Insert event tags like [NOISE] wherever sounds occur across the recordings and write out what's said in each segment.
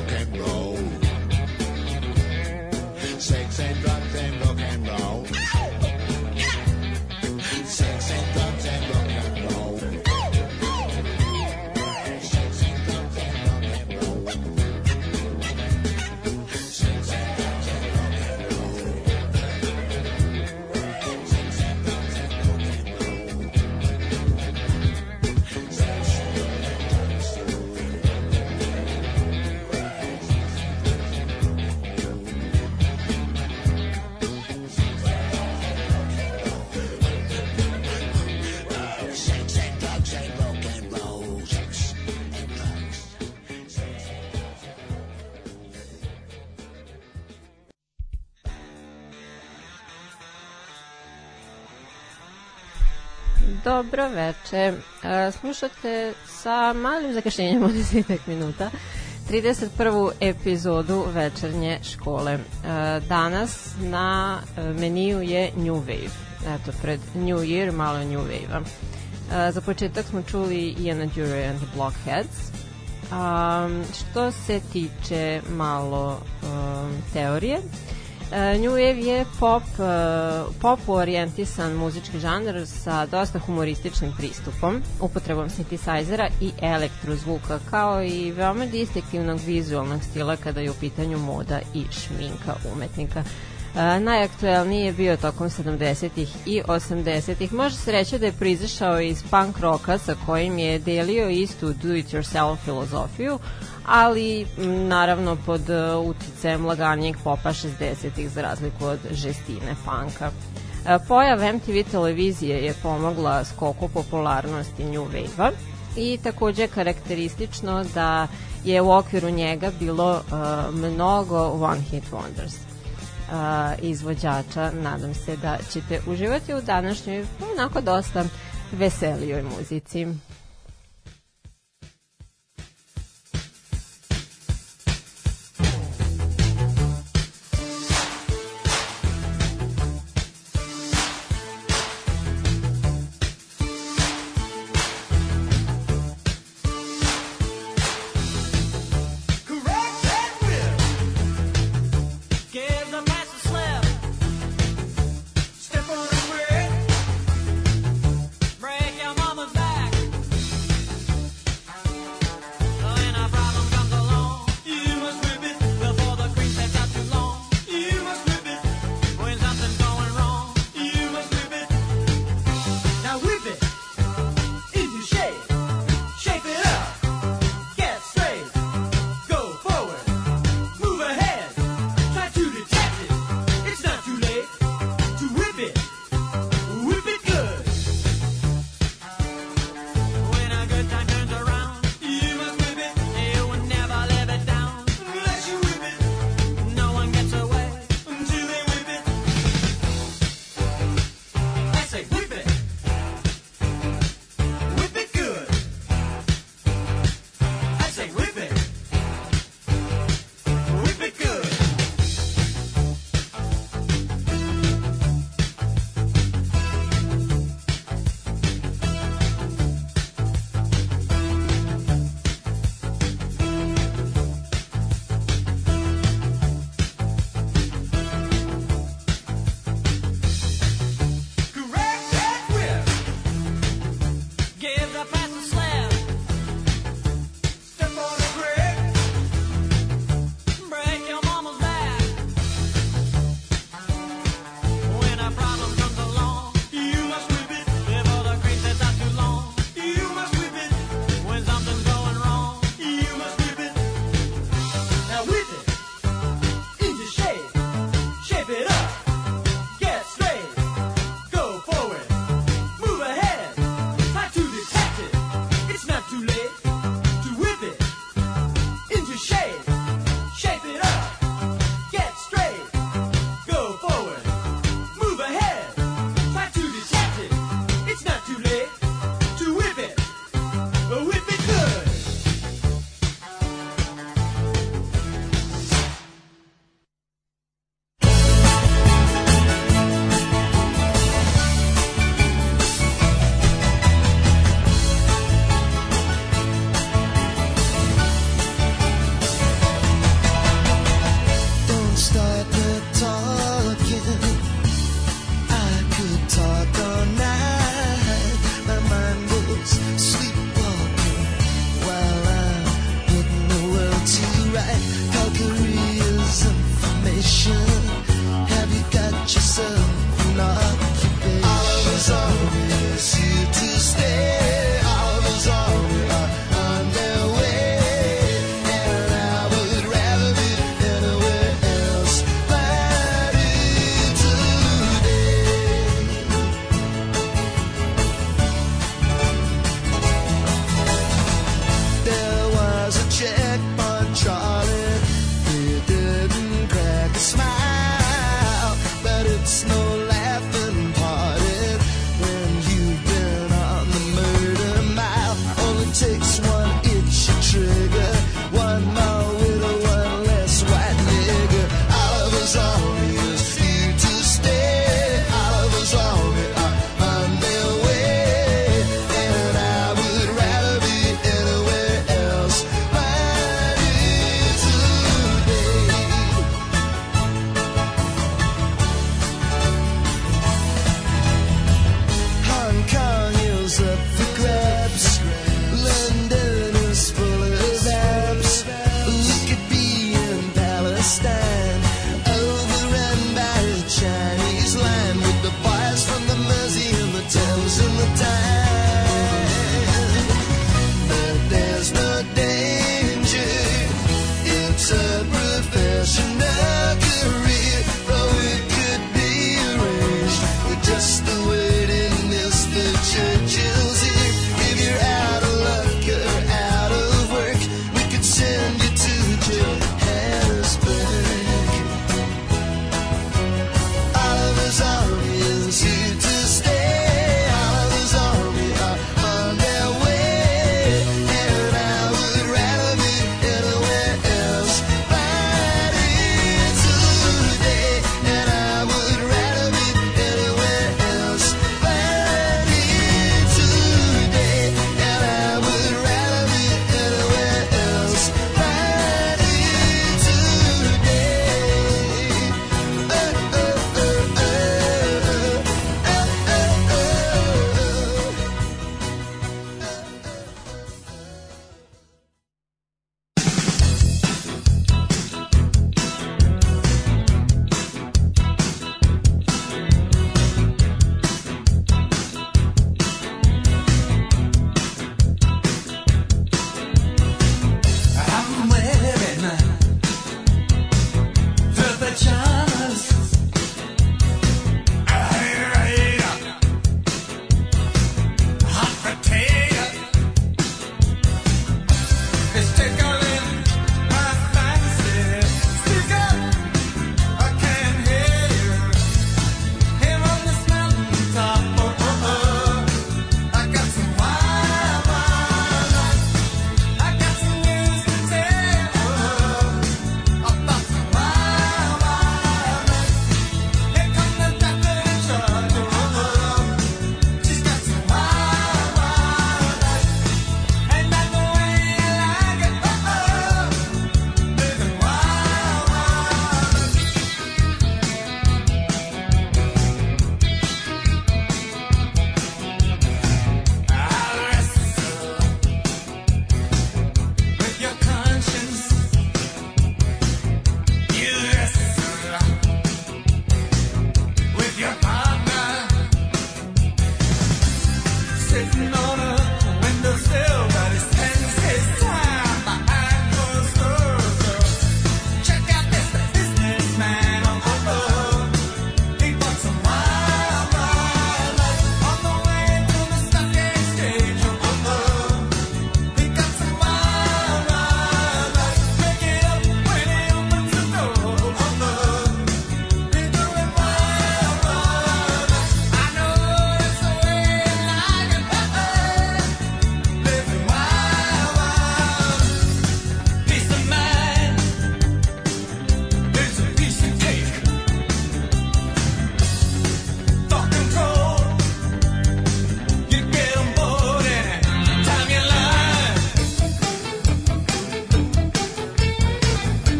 Rock and roll. Sex and Dobro veče. E, Slušate sa malim zakašnjenjem od 10 minuta 31. epizodu večernje škole. E, Danas na e, meniju je New Wave. Eto, pred New Year malo New Wave-a. Za početak smo čuli Iana Dury and the Blockheads. Um, što se tiče malo teorije, New Wave je pop, uh, pop orijentisan muzički žanr sa dosta humorističnim pristupom, upotrebom synthesizera i elektrozvuka, kao i veoma distinktivnog vizualnog stila kada je u pitanju moda i šminka umetnika. Uh, najaktuelniji je bio tokom 70-ih i 80-ih. Može se reći da je prizašao iz punk roka sa kojim je delio istu do-it-yourself filozofiju, ali naravno pod uh, uticajem laganijeg popa 60-ih za razliku od žestine panka. E, Pojav MTV televizije je pomogla skoku popularnosti New Wave-a i takođe karakteristično da je u okviru njega bilo uh, mnogo one hit wonders uh, izvođača. Nadam se da ćete uživati u današnjoj onako dosta veselijoj muzici.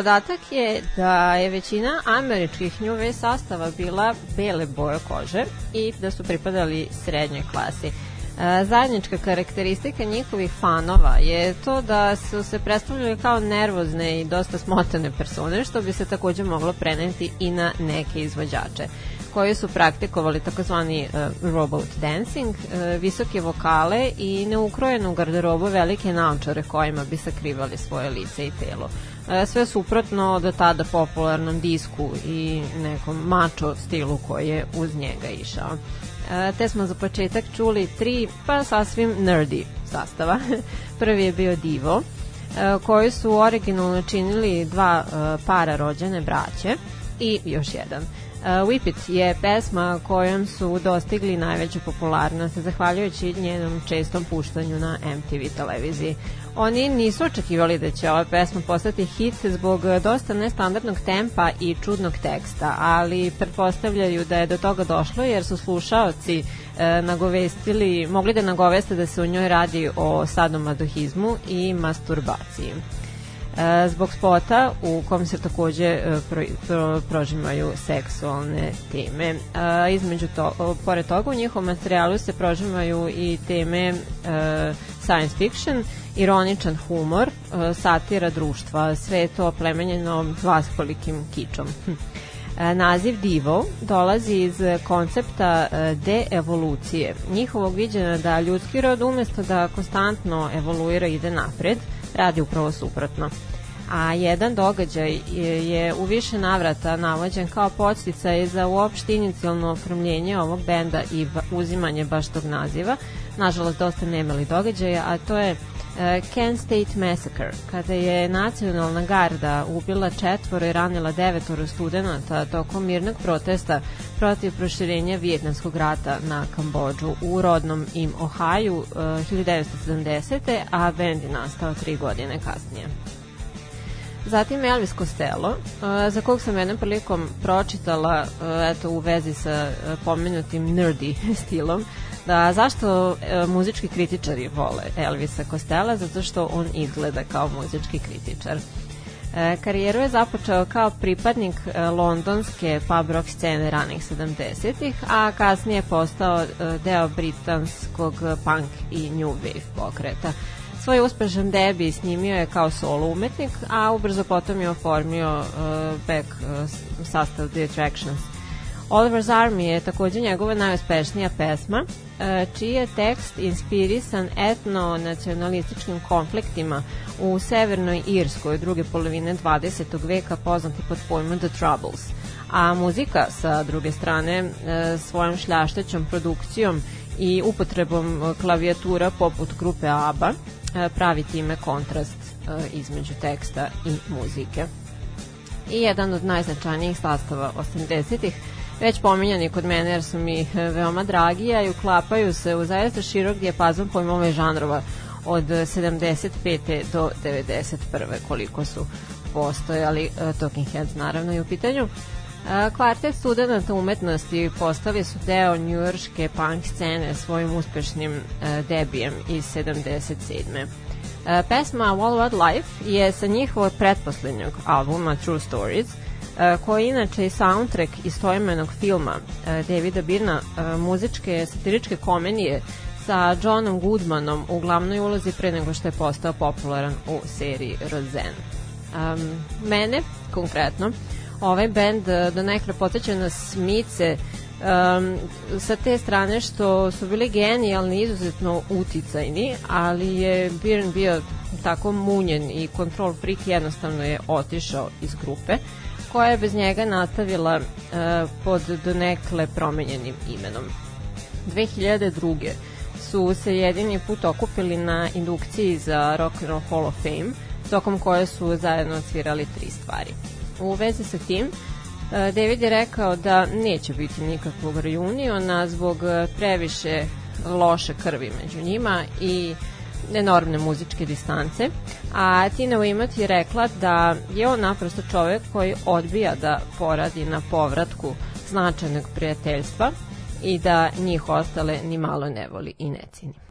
Podatak je da je većina američkih New Wave sastava bila bele boje kože i da su pripadali srednjoj klasi. E, Zajednička karakteristika njihovih fanova je to da su se predstavljali kao nervozne i dosta smotane persone, što bi se takođe moglo preneti i na neke izvođače koji su praktikovali takozvani uh, robot dancing, uh, visoke vokale i neukrojenu garderobu velike naočare kojima bi sakrivali svoje lice i telo. Uh, sve suprotno do tada popularnom disku i nekom mačo stilu koji je uz njega išao. Uh, te smo za početak čuli tri, pa sasvim nerdy sastava. [LAUGHS] Prvi je bio Divo, uh, koji su originalno činili dva para rođene braće i još jedan. Uh, Whip It je pesma kojom su dostigli najveću popularnost zahvaljujući njenom čestom puštanju na MTV televiziji. Oni nisu očekivali da će ova pesma postati hit zbog dosta nestandardnog tempa i čudnog teksta, ali pretpostavljaju da je do toga došlo jer su slušaoci e, nagovestili, mogli da nagoveste da se u njoj radi o sadomadohizmu i masturbaciji. E, zbog spota u kom se takođe e, pro, pro, prožimaju seksualne teme. E, između to, pored toga u njihovom materijalu se prožimaju i teme e, science fiction, ironičan humor, e, satira društva, sve je to oplemenjeno vaskolikim kičom. Hm. Naziv Divo dolazi iz koncepta deevolucije, njihovog viđena da ljudski rod umesto da konstantno evoluira ide napred, radi upravo suprotno. A jedan događaj je, u više navrata navođen kao podsticaj za uopšte inicijalno oformljenje ovog benda i uzimanje baš tog naziva. Nažalost, dosta nemali događaja, a to je Kent State Massacre, kada je nacionalna garda ubila četvoro i ranila devetoro studenta tokom mirnog protesta protiv proširenja Vijetnamskog rata na Kambođu u rodnom im Ohaju uh, 1970. a bend je nastao tri godine kasnije. Zatim Elvis Costello, uh, za kog sam jednom prilikom pročitala eto, u vezi sa pomenutim nerdy [LAUGHS] stilom, da zašto muzički kritičari vole Elvisa Costello, zato što on izgleda kao muzički kritičar. Karijeru je započeo kao pripadnik londonske pub rock scene ranih 70-ih, a kasnije je postao deo britanskog punk i new wave pokreta. Svoj uspešan debi snimio je kao solo umetnik, a ubrzo potom je oformio uh, back uh, sastav The Attractions. Oliver's Army je takođe njegova najuspešnija pesma, uh, čiji je tekst inspirisan etno-nacionalističkim konfliktima u Severnoj Irskoj druge polovine 20. veka poznati pod pojmom The Troubles. A muzika, sa druge strane, uh, svojom šljaštećom produkcijom i upotrebom klavijatura poput grupe ABBA, E, pravi time kontrast e, između teksta i muzike. I jedan od najznačajnijih sastava 80-ih, već pominjani kod mene jer su mi e, veoma dragi, a i uklapaju se u zaista širok dijapazon pojmova i žanrova od 75. do 91. koliko su postojali Talking Heads naravno i u pitanju. Kvartet studenta umetnosti postali su deo njujorške punk scene svojim uspešnim debijem iz 77. Pesma Wall Wide Life je sa njihovog pretposlednjeg albuma True Stories, koji je inače i soundtrack istoimenog filma Davida Birna, muzičke satiričke komedije sa Johnom Goodmanom u glavnoj ulozi pre nego što je postao popularan u seriji Roseanne. Um, mene, konkretno, ovaj bend e, do nekle poteće na Smice um, sa te strane što su bili genijalni, izuzetno uticajni, ali je Byrne bio tako munjen i control freak jednostavno je otišao iz grupe koja je bez njega nastavila uh, pod donekle promenjenim imenom. 2002. su se jedini put okupili na indukciji za Rock and Roll Hall of Fame, tokom koje su zajedno odsvirali tri stvari. U vezi sa tim, e, David je rekao da neće biti nikakvog reuniona zbog e, previše loše krvi među njima i enormne muzičke distance, a Tina Weymouth je rekla da je on naprosto čovek koji odbija da poradi na povratku značajnog prijateljstva i da njih ostale ni malo ne voli i ne cini.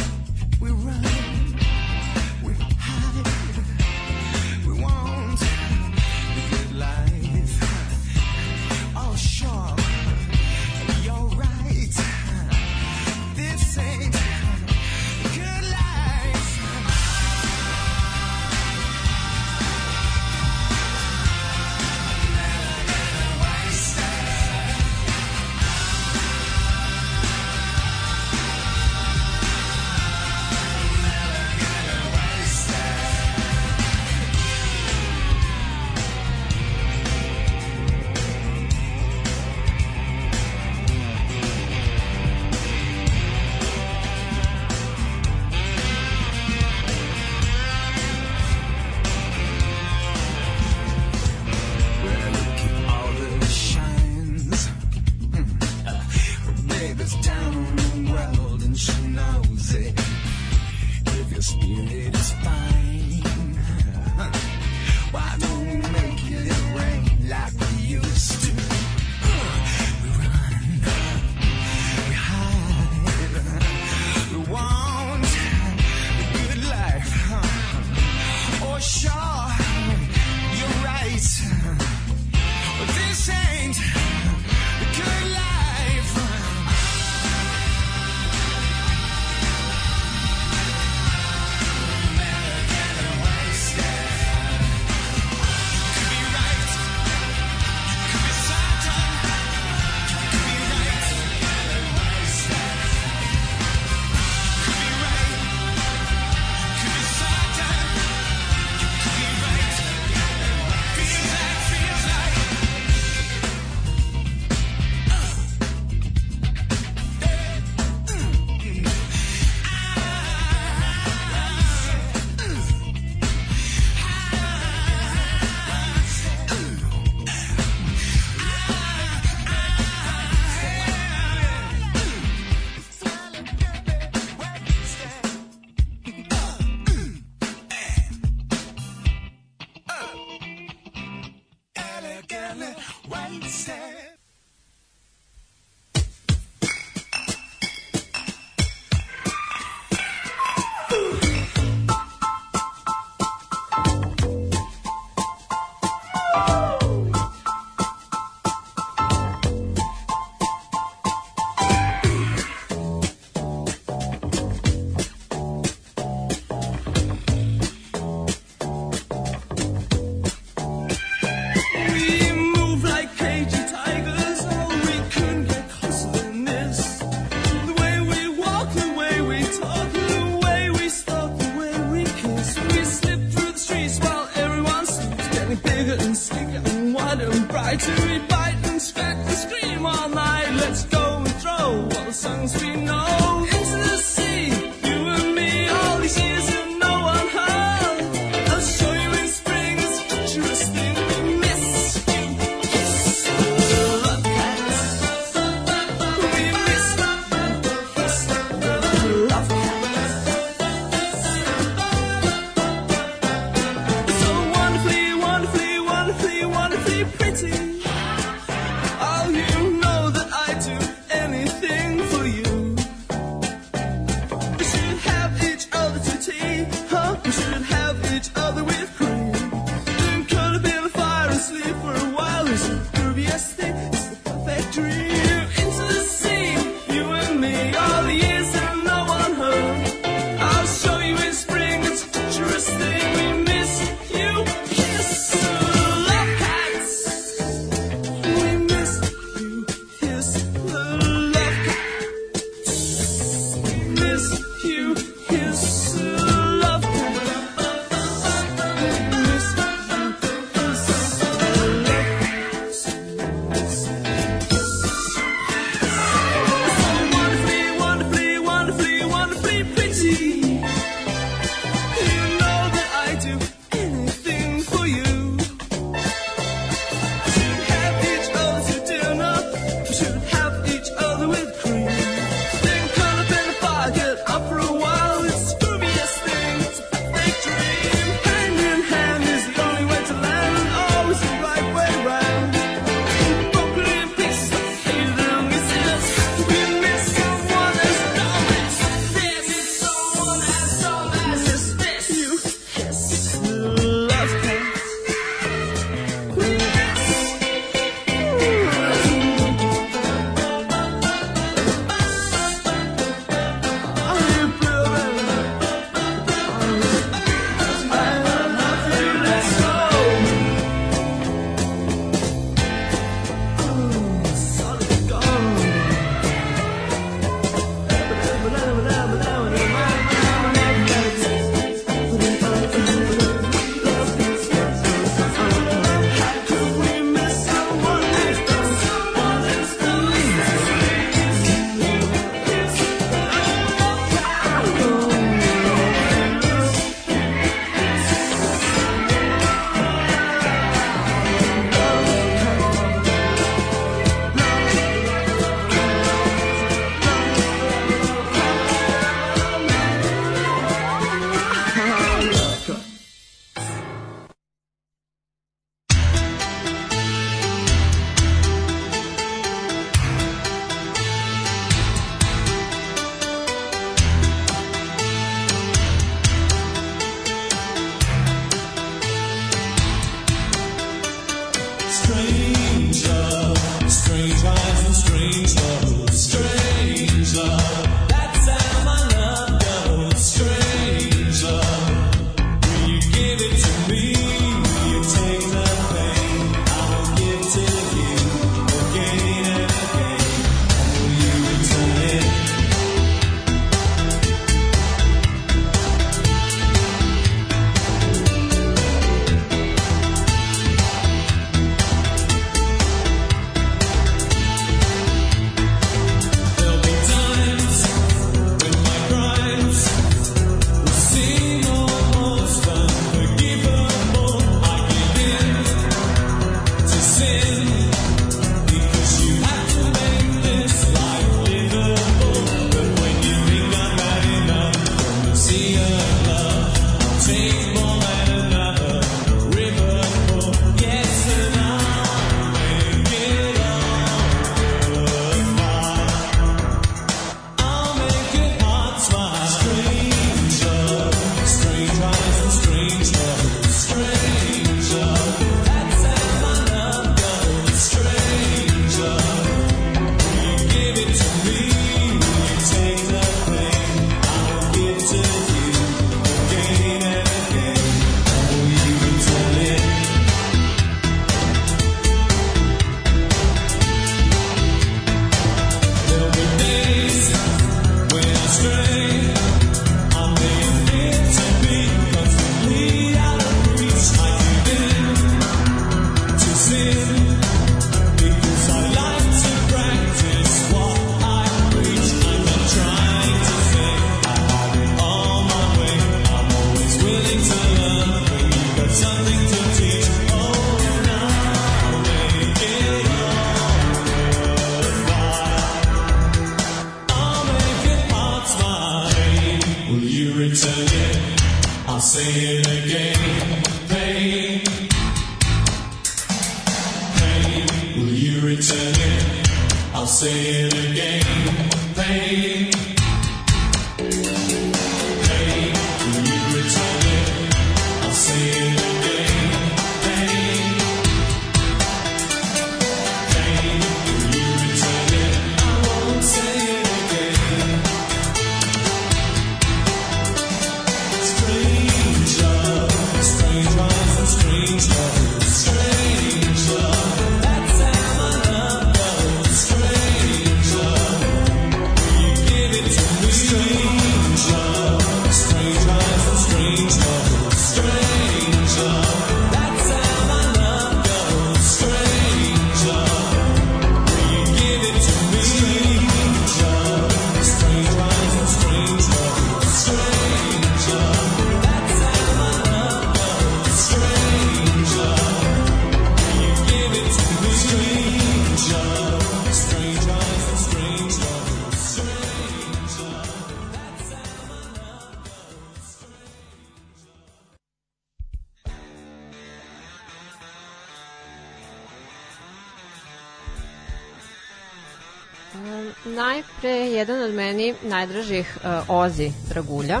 Najdražih uh, Ozi Dragulja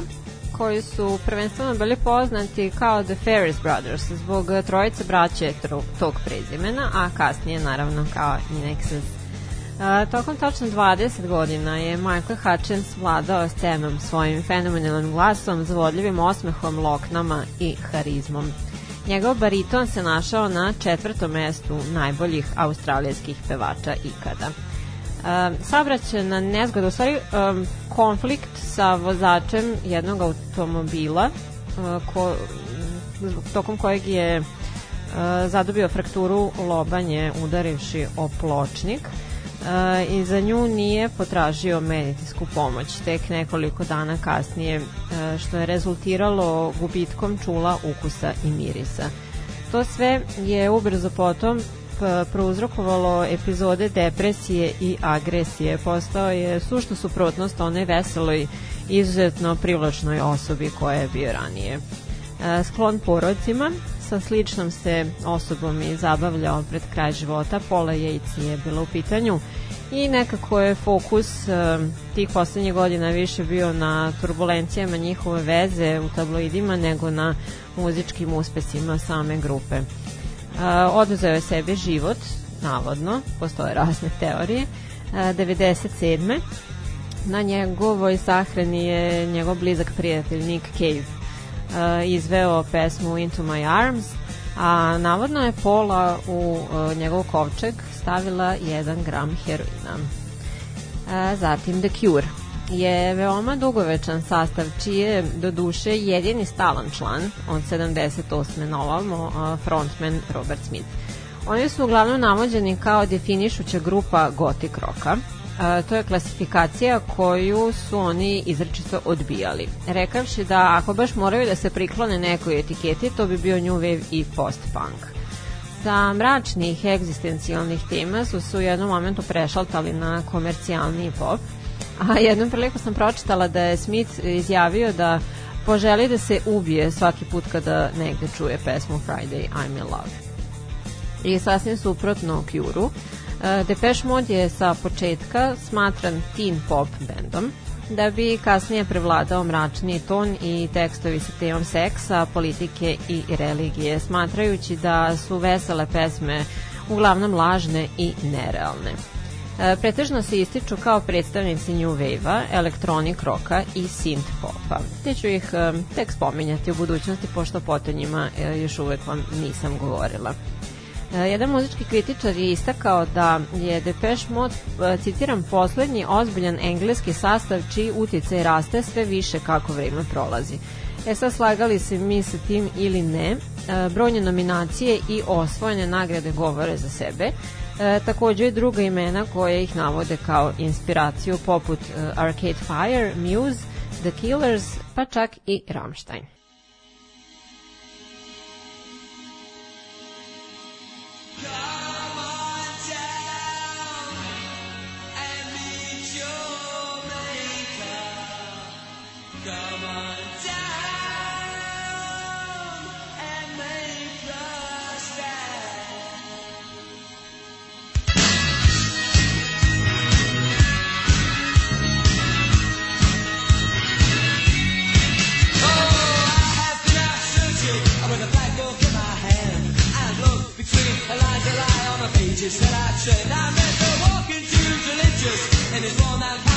koji su prvenstveno bili poznati kao The Ferris Brothers zbog uh, trojice braće tog prezimena, a kasnije naravno kao i Nexus. Uh, tokom tačno 20 godina je Michael Hutchins vladao scenom svojim fenomenalnim glasom, zavodljivim osmehom, loknama i harizmom. Njegov bariton se našao na četvrtom mestu najboljih australijskih pevača ikada. Um, saobraćena nezgoda, u stvari um, konflikt sa vozačem jednog automobila uh, ko, tokom kojeg je uh, zadobio frakturu lobanje udarivši o pločnik uh, i za nju nije potražio medicinsku pomoć tek nekoliko dana kasnije uh, što je rezultiralo gubitkom čula ukusa i mirisa. To sve je ubrzo potom prouzrokovalo epizode depresije i agresije. Postao je sušta suprotnost onoj veseloj, izuzetno privlačnoj osobi koja je bio ranije. E, Sklon porodcima, sa sličnom se osobom i zabavljao pred kraj života, Pola Yates je bila u pitanju i nekako je fokus e, tih poslednjih godina više bio na turbulencijama njihove veze u tabloidima nego na muzičkim uspesima same grupe. Oduzeo je sebi život, navodno, postoje razne teorije, uh, 97. Na njegovoj sahrani je njegov blizak prijatelj Nick Cave izveo pesmu Into My Arms, a navodno je Pola u njegov kovčeg stavila 1 gram heroina. Zatim The Cure je veoma dugovečan sastav čiji je do duše jedini stalan član od 78. na ovamo a, frontman Robert Smith. Oni su uglavnom navođeni kao definišuća grupa gotik roka. To je klasifikacija koju su oni izrečito odbijali. Rekavši da ako baš moraju da se priklone nekoj etiketi, to bi bio new wave i post-punk sa mračnih egzistencijalnih tema su se u jednom momentu prešaltali na komercijalni pop, A jednom priliku sam pročitala da je Smith izjavio da poželi da se ubije svaki put kada negde čuje pesmu Friday I'm in Love. I sasvim suprotno Cure-u, e, Depeche Mode je sa početka smatran teen pop bendom, da bi kasnije prevladao mračni ton i tekstovi sa temom seksa, politike i religije, smatrajući da su vesele pesme uglavnom lažne i nerealne. E, pretežno se ističu kao predstavnici New Wave-a, elektronik roka i synth popa. Te ću ih e, tek spominjati u budućnosti, pošto po njima e, još uvek vam nisam govorila. Jedan muzički kritičar je istakao da je Depeche Mode, citiram, poslednji ozbiljan engleski sastav čiji utjecaj raste sve više kako vreme prolazi. E sad slagali se mi sa tim ili ne, brojne nominacije i osvojene nagrade govore za sebe, E, takođe i druga imena koje ih navode kao inspiraciju poput e, Arcade Fire, Muse, The Killers, pa čak i Rammstein. religious, and I said I met the walking into religious, and it's all night.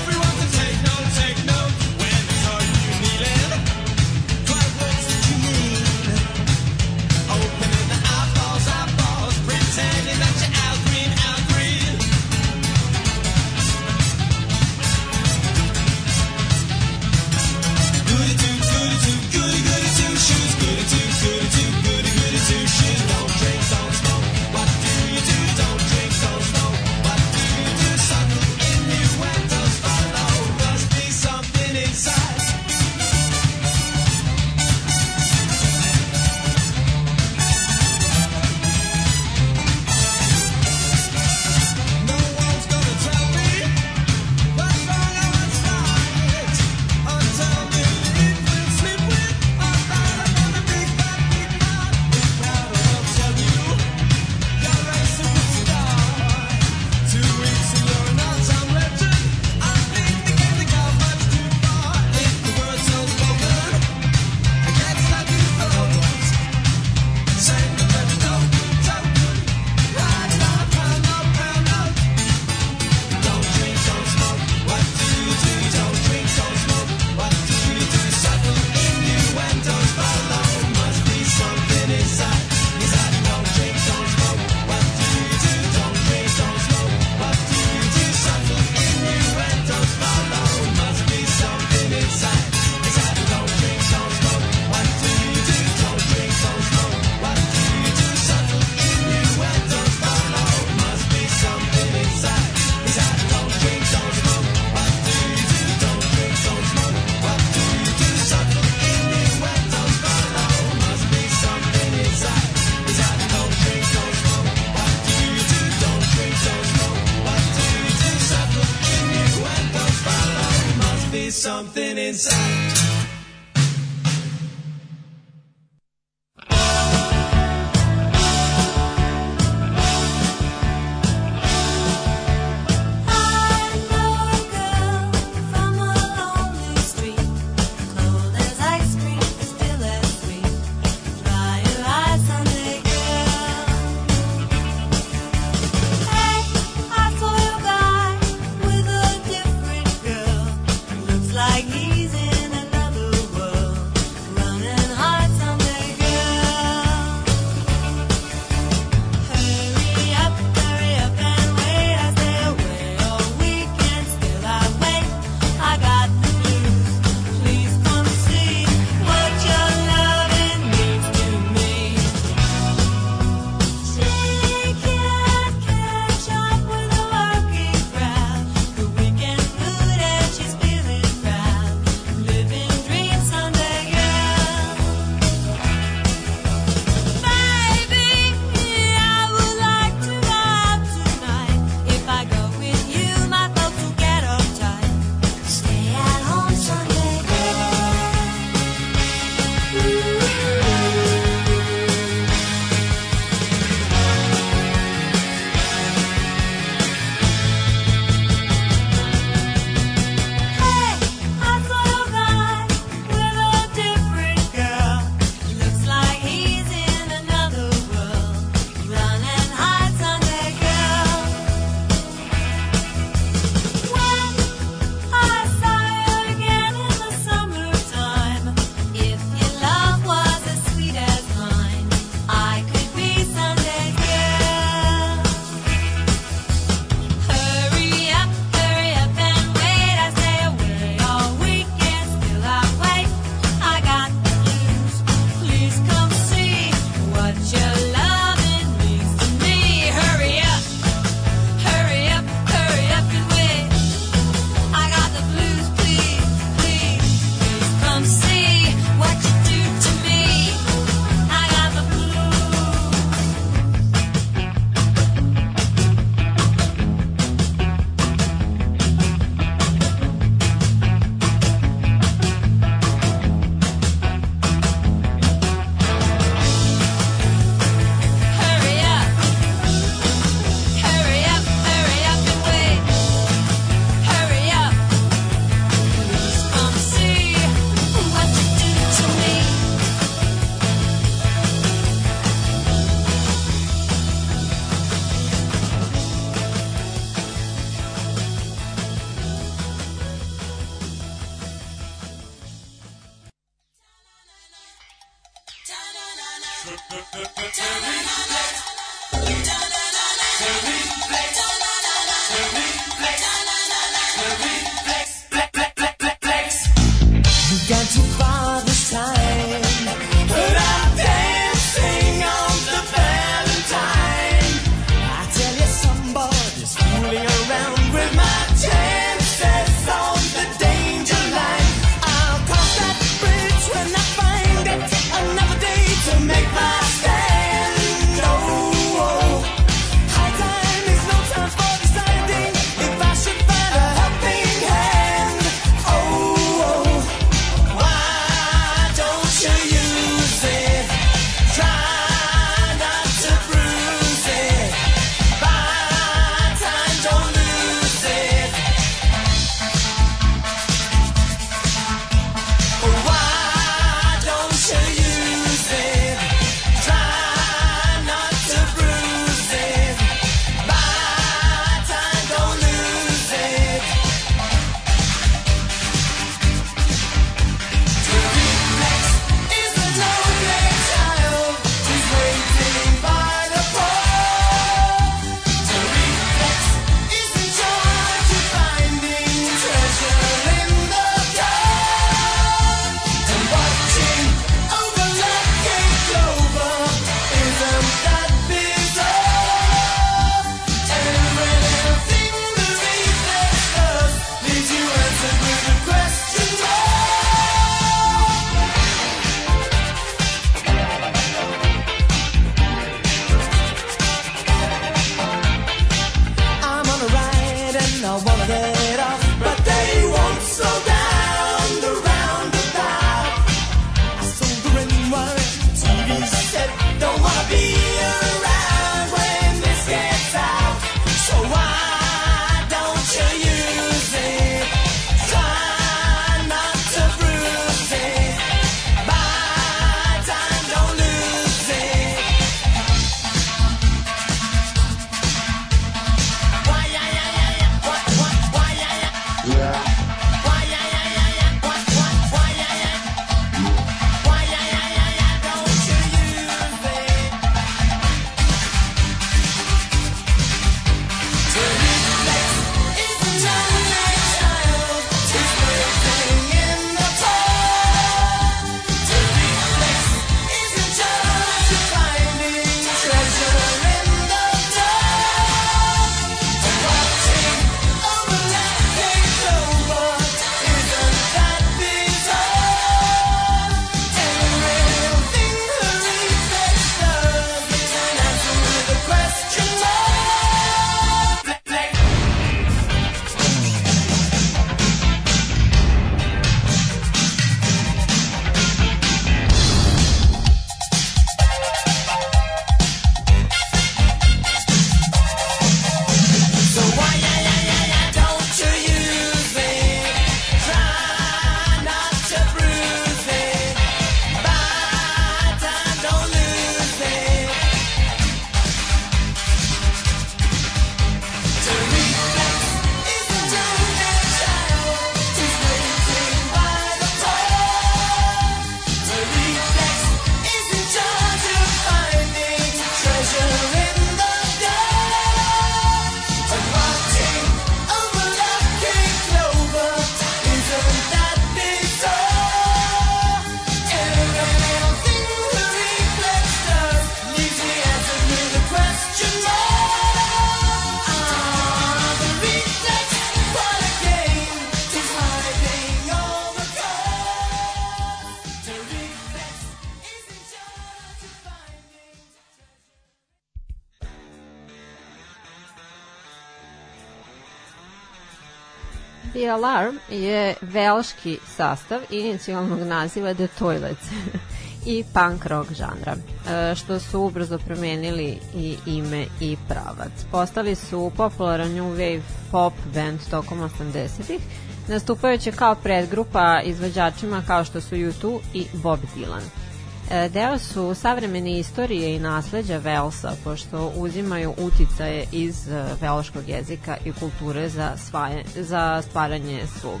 Je velški sastav inicijalnog naziva The Toilets [LAUGHS] i punk rock žanra, e, što su ubrzo promenili i ime i pravac. Postali su popularan new wave pop band tokom 80-ih, nastupajući kao predgrupa izvođačima kao što su U2 i Bob Dylan. E, Deo su savremene istorije i nasleđa Velsa, pošto uzimaju uticaje iz e, velškog jezika i kulture za, svaje, za stvaranje svog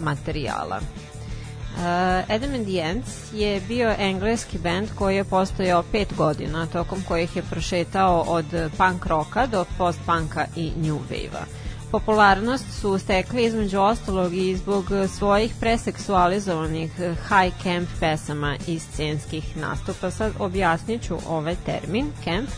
materijala. Uh, Adam and the Ants je bio engleski band koji je postojao pet godina, tokom kojih je prošetao od punk roka do post-punka i new wave-a. Popularnost su stekli između ostalog i zbog svojih preseksualizovanih high camp pesama i scenskih nastupa. Sad objasnit ću ovaj termin, camp,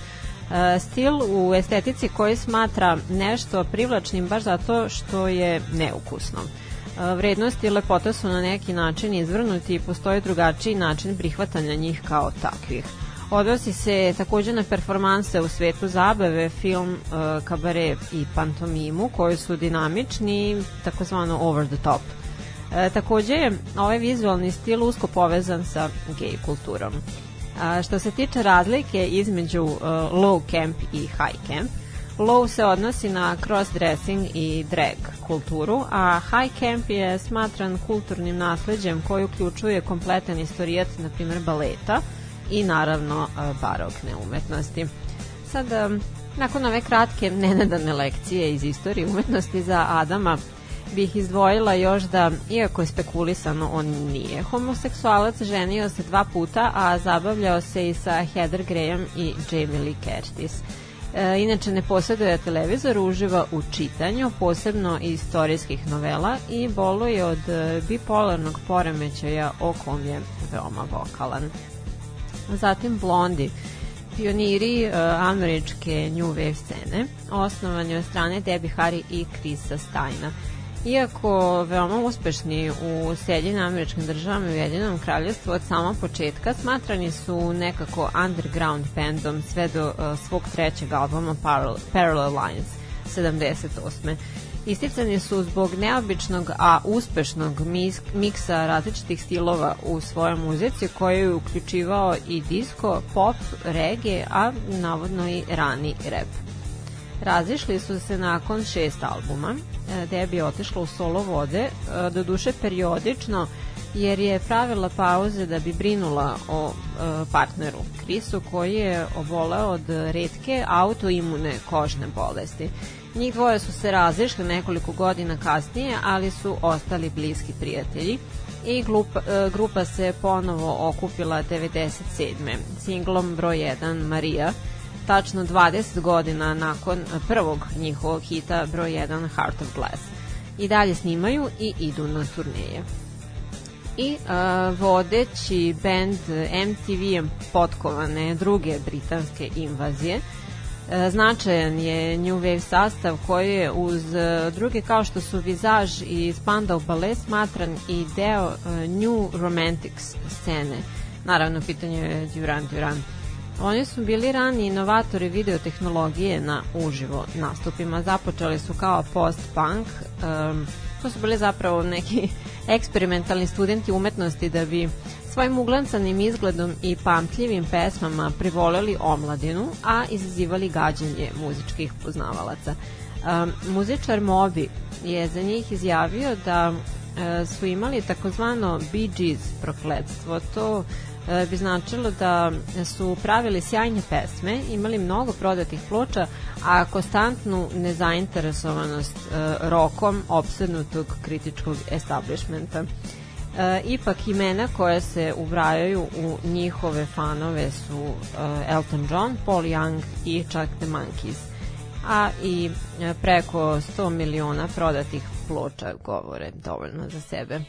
Uh, stil u estetici koji smatra nešto privlačnim baš zato što je neukusno. Uh, vrednost i lepota su na neki način izvrnuti i postoji drugačiji način prihvatanja njih kao takvih. Odnosi se takođe na performanse u svetu zabave, film, uh, kabare i pantomimu koji su dinamični, takozvano over the top. E, takođe ovaj vizualni stil usko povezan sa gej kulturom. A, što se tiče razlike između uh, low camp i high camp, low se odnosi na cross-dressing i drag kulturu, a high camp je smatran kulturnim nasleđem koji uključuje kompletan istorijat, na primjer, baleta i naravno uh, barokne umetnosti. Sad, um, nakon ove kratke nenadane lekcije iz istorije umetnosti za Adama, bih izdvojila još da, iako je spekulisano, on nije homoseksualac, ženio se dva puta, a zabavljao se i sa Heather Graham i Jamie Lee Curtis. E, inače ne posjeduje televizor, uživa u čitanju, posebno istorijskih novela i boluje od e, bipolarnog poremećaja o kom je veoma vokalan. Zatim Blondi, pioniri uh, američke New Wave scene, osnovan je od strane Debbie Harry i Chrisa Steina. Iako veoma uspešni u Sjedinjim američkim državama i Ujedinom kraljevstvu od samog početka, smatrani su nekako underground bandom sve do uh, svog trećeg albuma Parallel Lines 78. Isticani su zbog neobičnog, a uspešnog miksa različitih stilova u svojoj muzici koji je uključivao i disco, pop, reggae, a navodno i rani rap. Razišli su se nakon šest albuma, Debi je otišla u solo vode, e, do duše periodično, jer je pravila pauze da bi brinula o e, partneru Krisu koji je oboleo od redke autoimune kožne bolesti. Njih dvoje su se razišli nekoliko godina kasnije, ali su ostali bliski prijatelji i grupa, grupa se ponovo okupila 97. singlom broj 1 Marija, tačno 20 godina nakon prvog njihovog hita broj 1 Heart of Glass. I dalje snimaju i idu na turneje. I uh, vodeći band MTV potkovane druge britanske invazije, značajan je New Wave sastav koji je uz druge kao što su Vizaž i Spandau Ballet smatran i deo New Romantics scene. Naravno, pitanje je Duran Duran. Oni su bili rani inovatori videotehnologije na uživo nastupima. Započeli su kao post-punk. To su bili zapravo neki [LAUGHS] eksperimentalni studenti umetnosti da bi svojim uglancanim izgledom i pamtljivim pesmama privoleli omladinu, a izazivali gađanje muzičkih poznavalaca. Um, muzičar Moby je za njih izjavio da uh, su imali takozvano Bee Gees prokledstvo. To E, bi značilo da su pravili sjajne pesme, imali mnogo prodatih ploča, a konstantnu nezainteresovanost e, rokom opsednutog kritičkog establishmenta. E, ipak imena koje se ubrajaju u njihove fanove su e, Elton John, Paul Young i čak The Monkees. A i e, preko 100 miliona prodatih ploča govore dovoljno za sebe.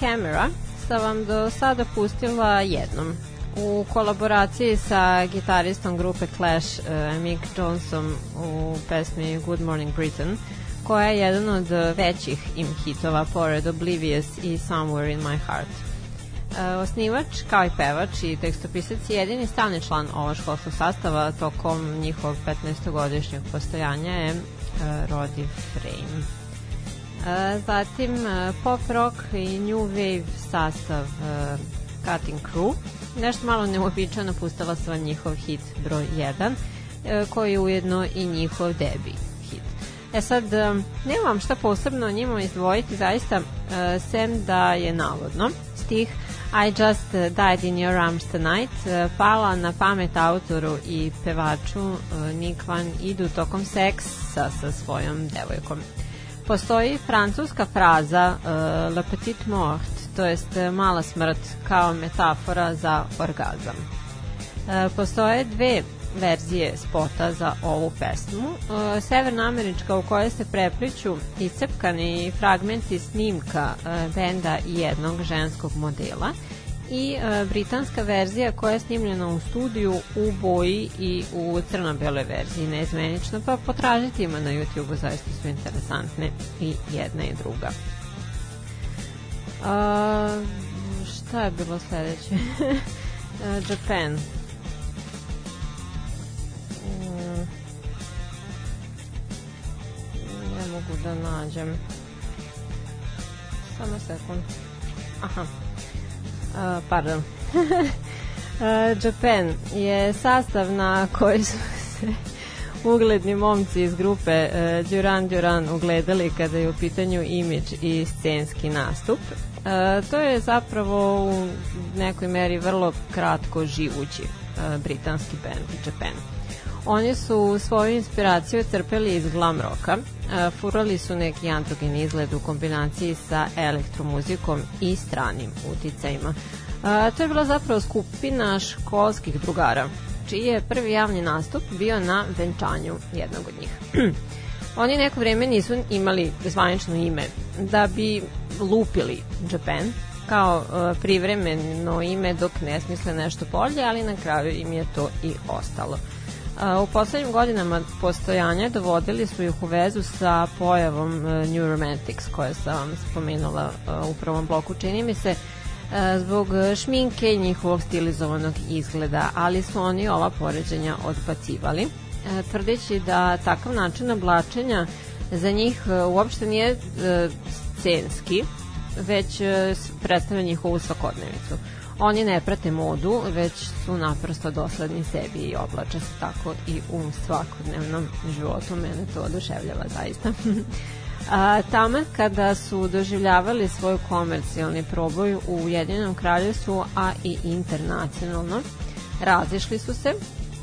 Camera sam vam do sada pustila jednom u kolaboraciji sa gitaristom grupe Clash uh, Mick Johnson u pesmi Good Morning Britain koja je jedan od većih im hitova pored Oblivious i Somewhere in My Heart. Uh, osnivač, kao i pevač i tekstopisac je jedini stalni član ovog školskog sastava tokom njihovog 15-godišnjeg postojanja je uh, Roddy Frame. E, zatim e, pop rock i new wave sastav e, Cutting Crew. Nešto malo neobičano pustala sam vam njihov hit broj 1, e, koji je ujedno i njihov debi hit. E sad, e, nemam šta posebno o njima izdvojiti, zaista, e, sem da je navodno stih I just died in your arms tonight uh, pala na pamet autoru i pevaču Nick Van idu tokom seksa sa svojom devojkom. Postoji francuska fraza uh, la petite mort, to jest uh, mala smrt kao metafora za orgazam. E, postoje dve verzije spota za ovu pesmu. E, severnoamerička u kojoj se prepliću iscepkani fragmenti snimka e, benda i jednog ženskog modela i e, britanska verzija koja je snimljena u studiju u boji i u crno-beloj verziji neizmenično, pa potražite ima na YouTube-u, zaista su interesantne i jedna i druga. A, šta je bilo sledeće? [LAUGHS] E, Japan. Mm. Ne mogu da nađem. Samo sekund. Aha. Pardon. [LAUGHS] uh, Japan je sastav na koji su se ugledni momci iz grupe uh, Duran Duran ugledali kada je u pitanju imidž i scenski nastup. Uh, to je zapravo u nekoj meri vrlo kratko živući uh, britanski band Japan. Oni su svoju inspiraciju crpeli iz glam roka, e, furali su neki androgen izgled u kombinaciji sa elektromuzikom i stranim uticajima. E, To je bila zapravo skupina školskih drugara, čiji je prvi javni nastup bio na venčanju jednog od njih. [CLEARS THROAT] Oni neko vreme nisu imali zvanično ime da bi lupili Japan kao e, privremeno ime dok ne smisle nešto bolje, ali na kraju im je to i ostalo. U poslednjim godinama postojanja dovodili su ih u vezu sa pojavom e, New Romantics koje sam vam spomenula e, u prvom bloku, čini mi se, e, zbog šminke i njihovog stilizovanog izgleda, ali su oni ova poređenja odbacivali, tvrdeći da takav način oblačenja za njih uopšte nije scenski, već predstavlja njihovu svakodnevicu. Oni ne prate modu, već su naprosto dosledni sebi i oblače se tako i u svakodnevnom životu. Mene to oduševljava zaista. [LAUGHS] A, tamo kada su doživljavali svoj komercijalni proboj u Ujedinjenom kraljevstvu, a i internacionalno, razišli su se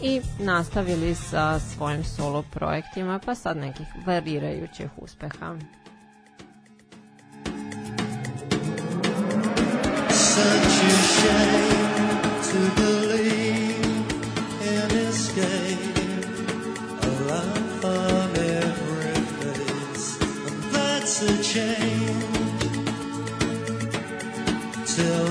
i nastavili sa svojim solo projektima, pa sad nekih varirajućih uspeha. Such a shame to believe in. A on every face, that's a change. Till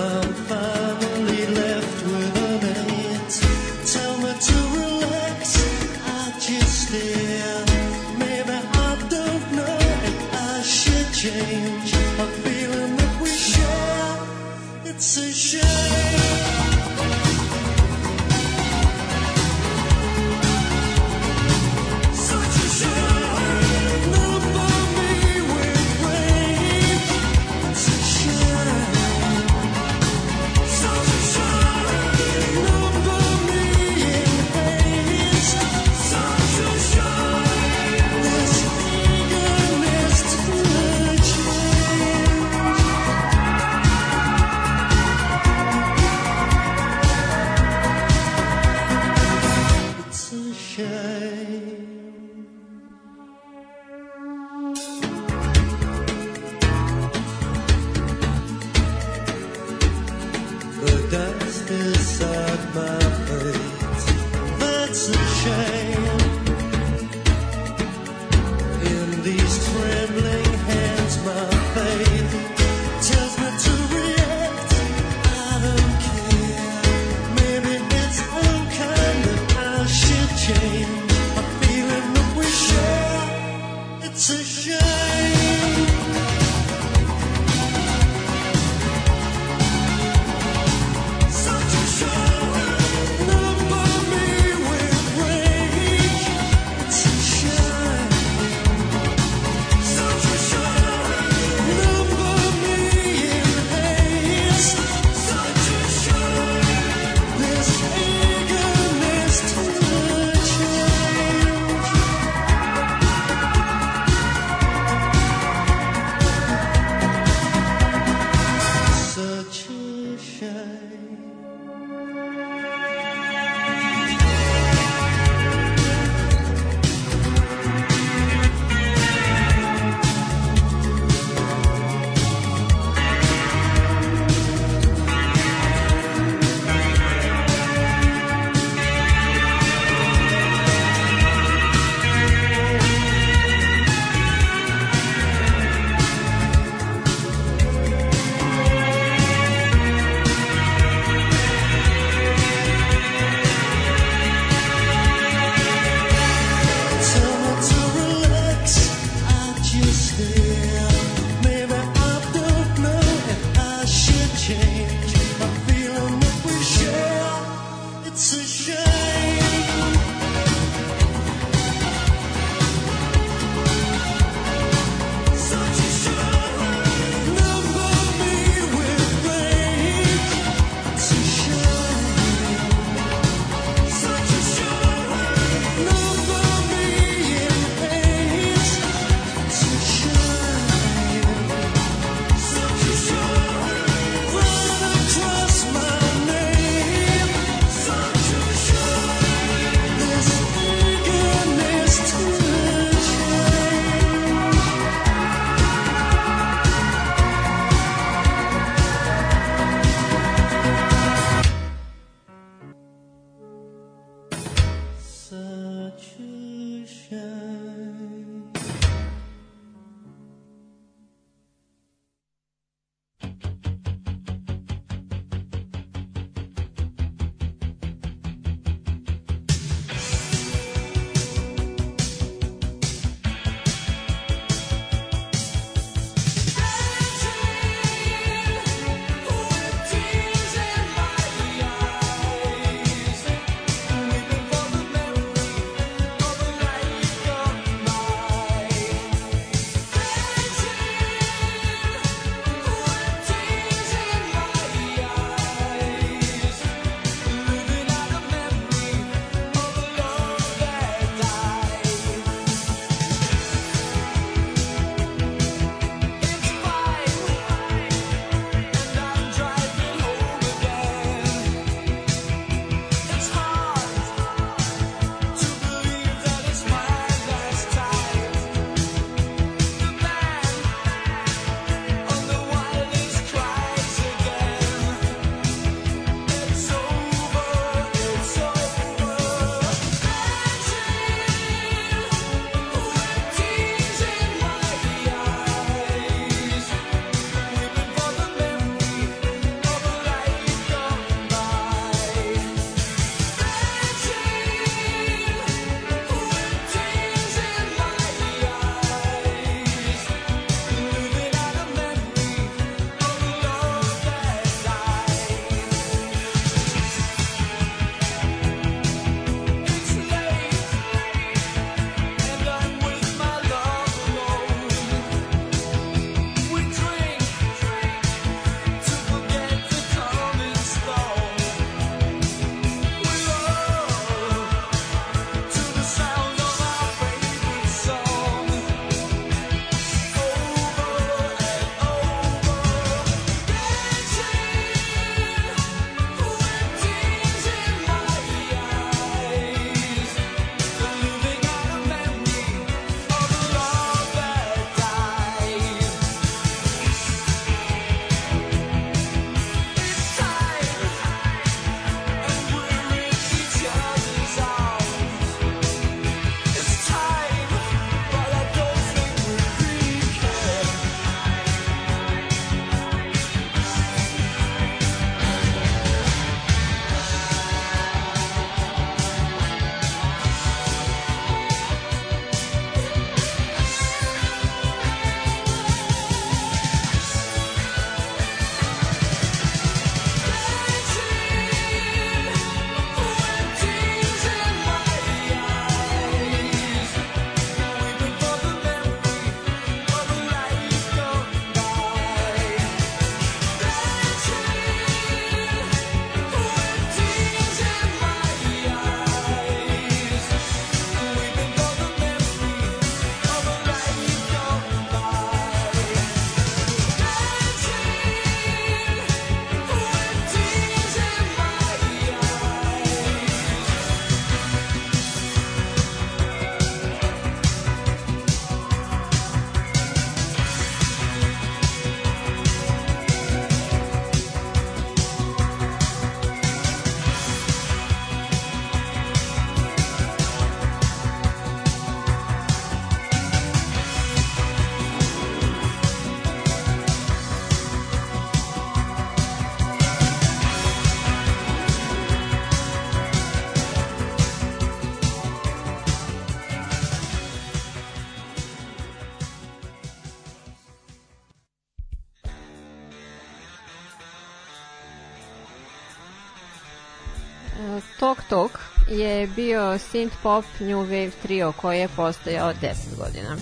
je bio synth pop new wave trio koji je postojao 10 godina.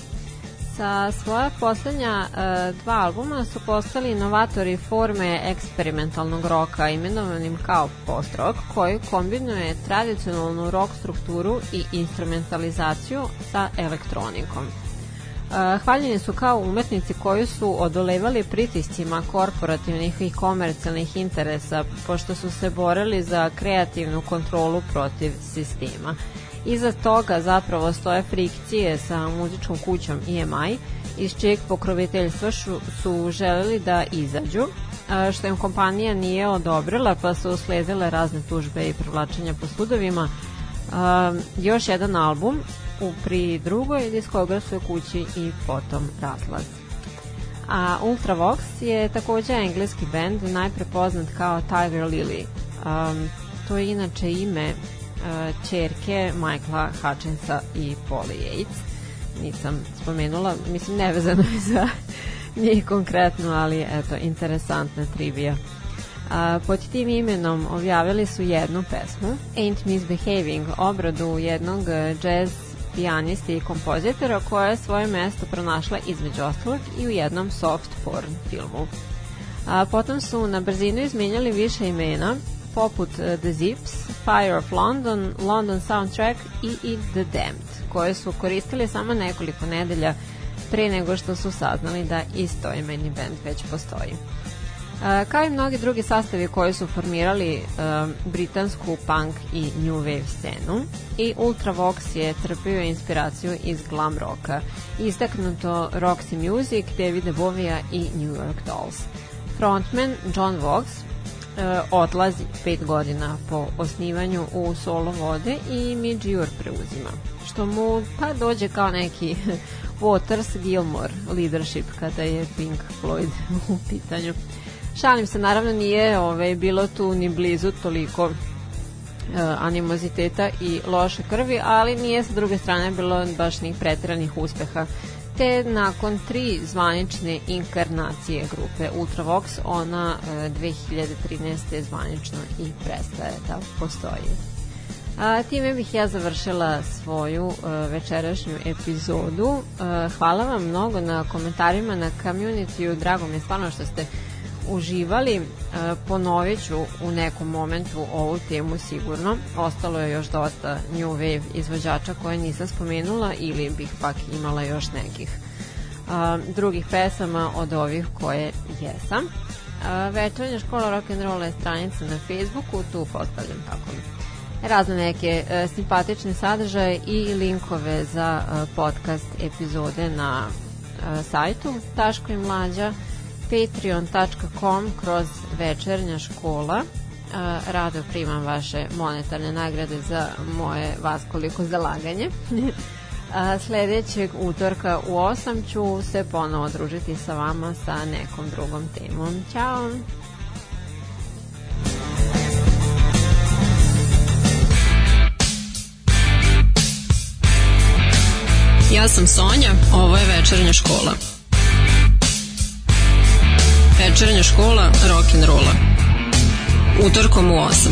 Sa svoja poslednja e, dva albuma su postali inovatori forme eksperimentalnog roka imenovanim kao post-rock koji kombinuje tradicionalnu rock strukturu i instrumentalizaciju sa elektronikom. Hvaljeni su kao umetnici koji su odolevali pritiscima korporativnih i komercijalnih interesa pošto su se borili za kreativnu kontrolu protiv sistema. Iza toga zapravo stoje frikcije sa muzičkom kućom EMI iz čijeg pokroviteljstva su želeli da izađu, što im kompanija nije odobrila pa su usledile razne tužbe i privlačenja po sudovima. Još jedan album u pri drugoj diskografskoj kući i potom razlaz. A Ultravox je takođe engleski bend najpre poznat kao Tiger Lily. Um, to je inače ime uh, čerke Michaela Hutchinsa i Polly Yates. Nisam spomenula, mislim nevezano je za [LAUGHS] njih konkretno, ali eto, interesantna trivija. A, pod tim imenom objavili su jednu pesmu, Ain't Misbehaving, obradu jednog jazz pijaniste i kompozitora koja je svoje mesto pronašla između ostalog i u jednom soft porn filmu. A, potom su na brzinu izmenjali više imena, poput uh, The Zips, Fire of London, London Soundtrack i, i The Damned, koje su koristili samo nekoliko nedelja pre nego što su saznali da isto imeni band već postoji. Uh, kao i mnogi drugi sastavi koji su formirali uh, britansku punk i new wave scenu i Ultravox je trpio inspiraciju iz glam roka, istaknuto Roxy Music, Davida Bovija i New York Dolls. Frontman John Vox uh, odlazi pet godina po osnivanju u solo vode i Midge Ure preuzima, što mu pa dođe kao neki [LAUGHS] Waters Gilmore leadership kada je Pink Floyd [LAUGHS] u pitanju. Šalim se, naravno nije ovaj, bilo tu ni blizu toliko uh, animoziteta i loše krvi, ali nije sa druge strane bilo baš ni pretiranih uspeha. Te nakon tri zvanične inkarnacije grupe Ultravox, ona uh, 2013. zvanično i prestaje da postoji. A, time bih ja završila svoju uh, večerašnju epizodu. Uh, hvala vam mnogo na komentarima na community Drago mi je stvarno što ste uživali. E, ponovit ću u nekom momentu ovu temu sigurno. Ostalo je još dosta New Wave izvođača koje nisam spomenula ili bih pak imala još nekih a, drugih pesama od ovih koje jesam. A, večernja škola rock'n'rolla je stranica na Facebooku, tu postavljam tako razne neke e, simpatične sadržaje i linkove za e, podcast epizode na e, sajtu Taško i Mlađa patreon.com kroz večernja škola rado primam vaše monetarne nagrade za moje vaskoliko zalaganje. sledećeg utorka u 8 ću se ponovo družiti sa vama sa nekom drugom temom. Ćao! Ja sam Sonja, ovo je večernja škola. Večernja škola rock'n'rolla. Utorkom u 8.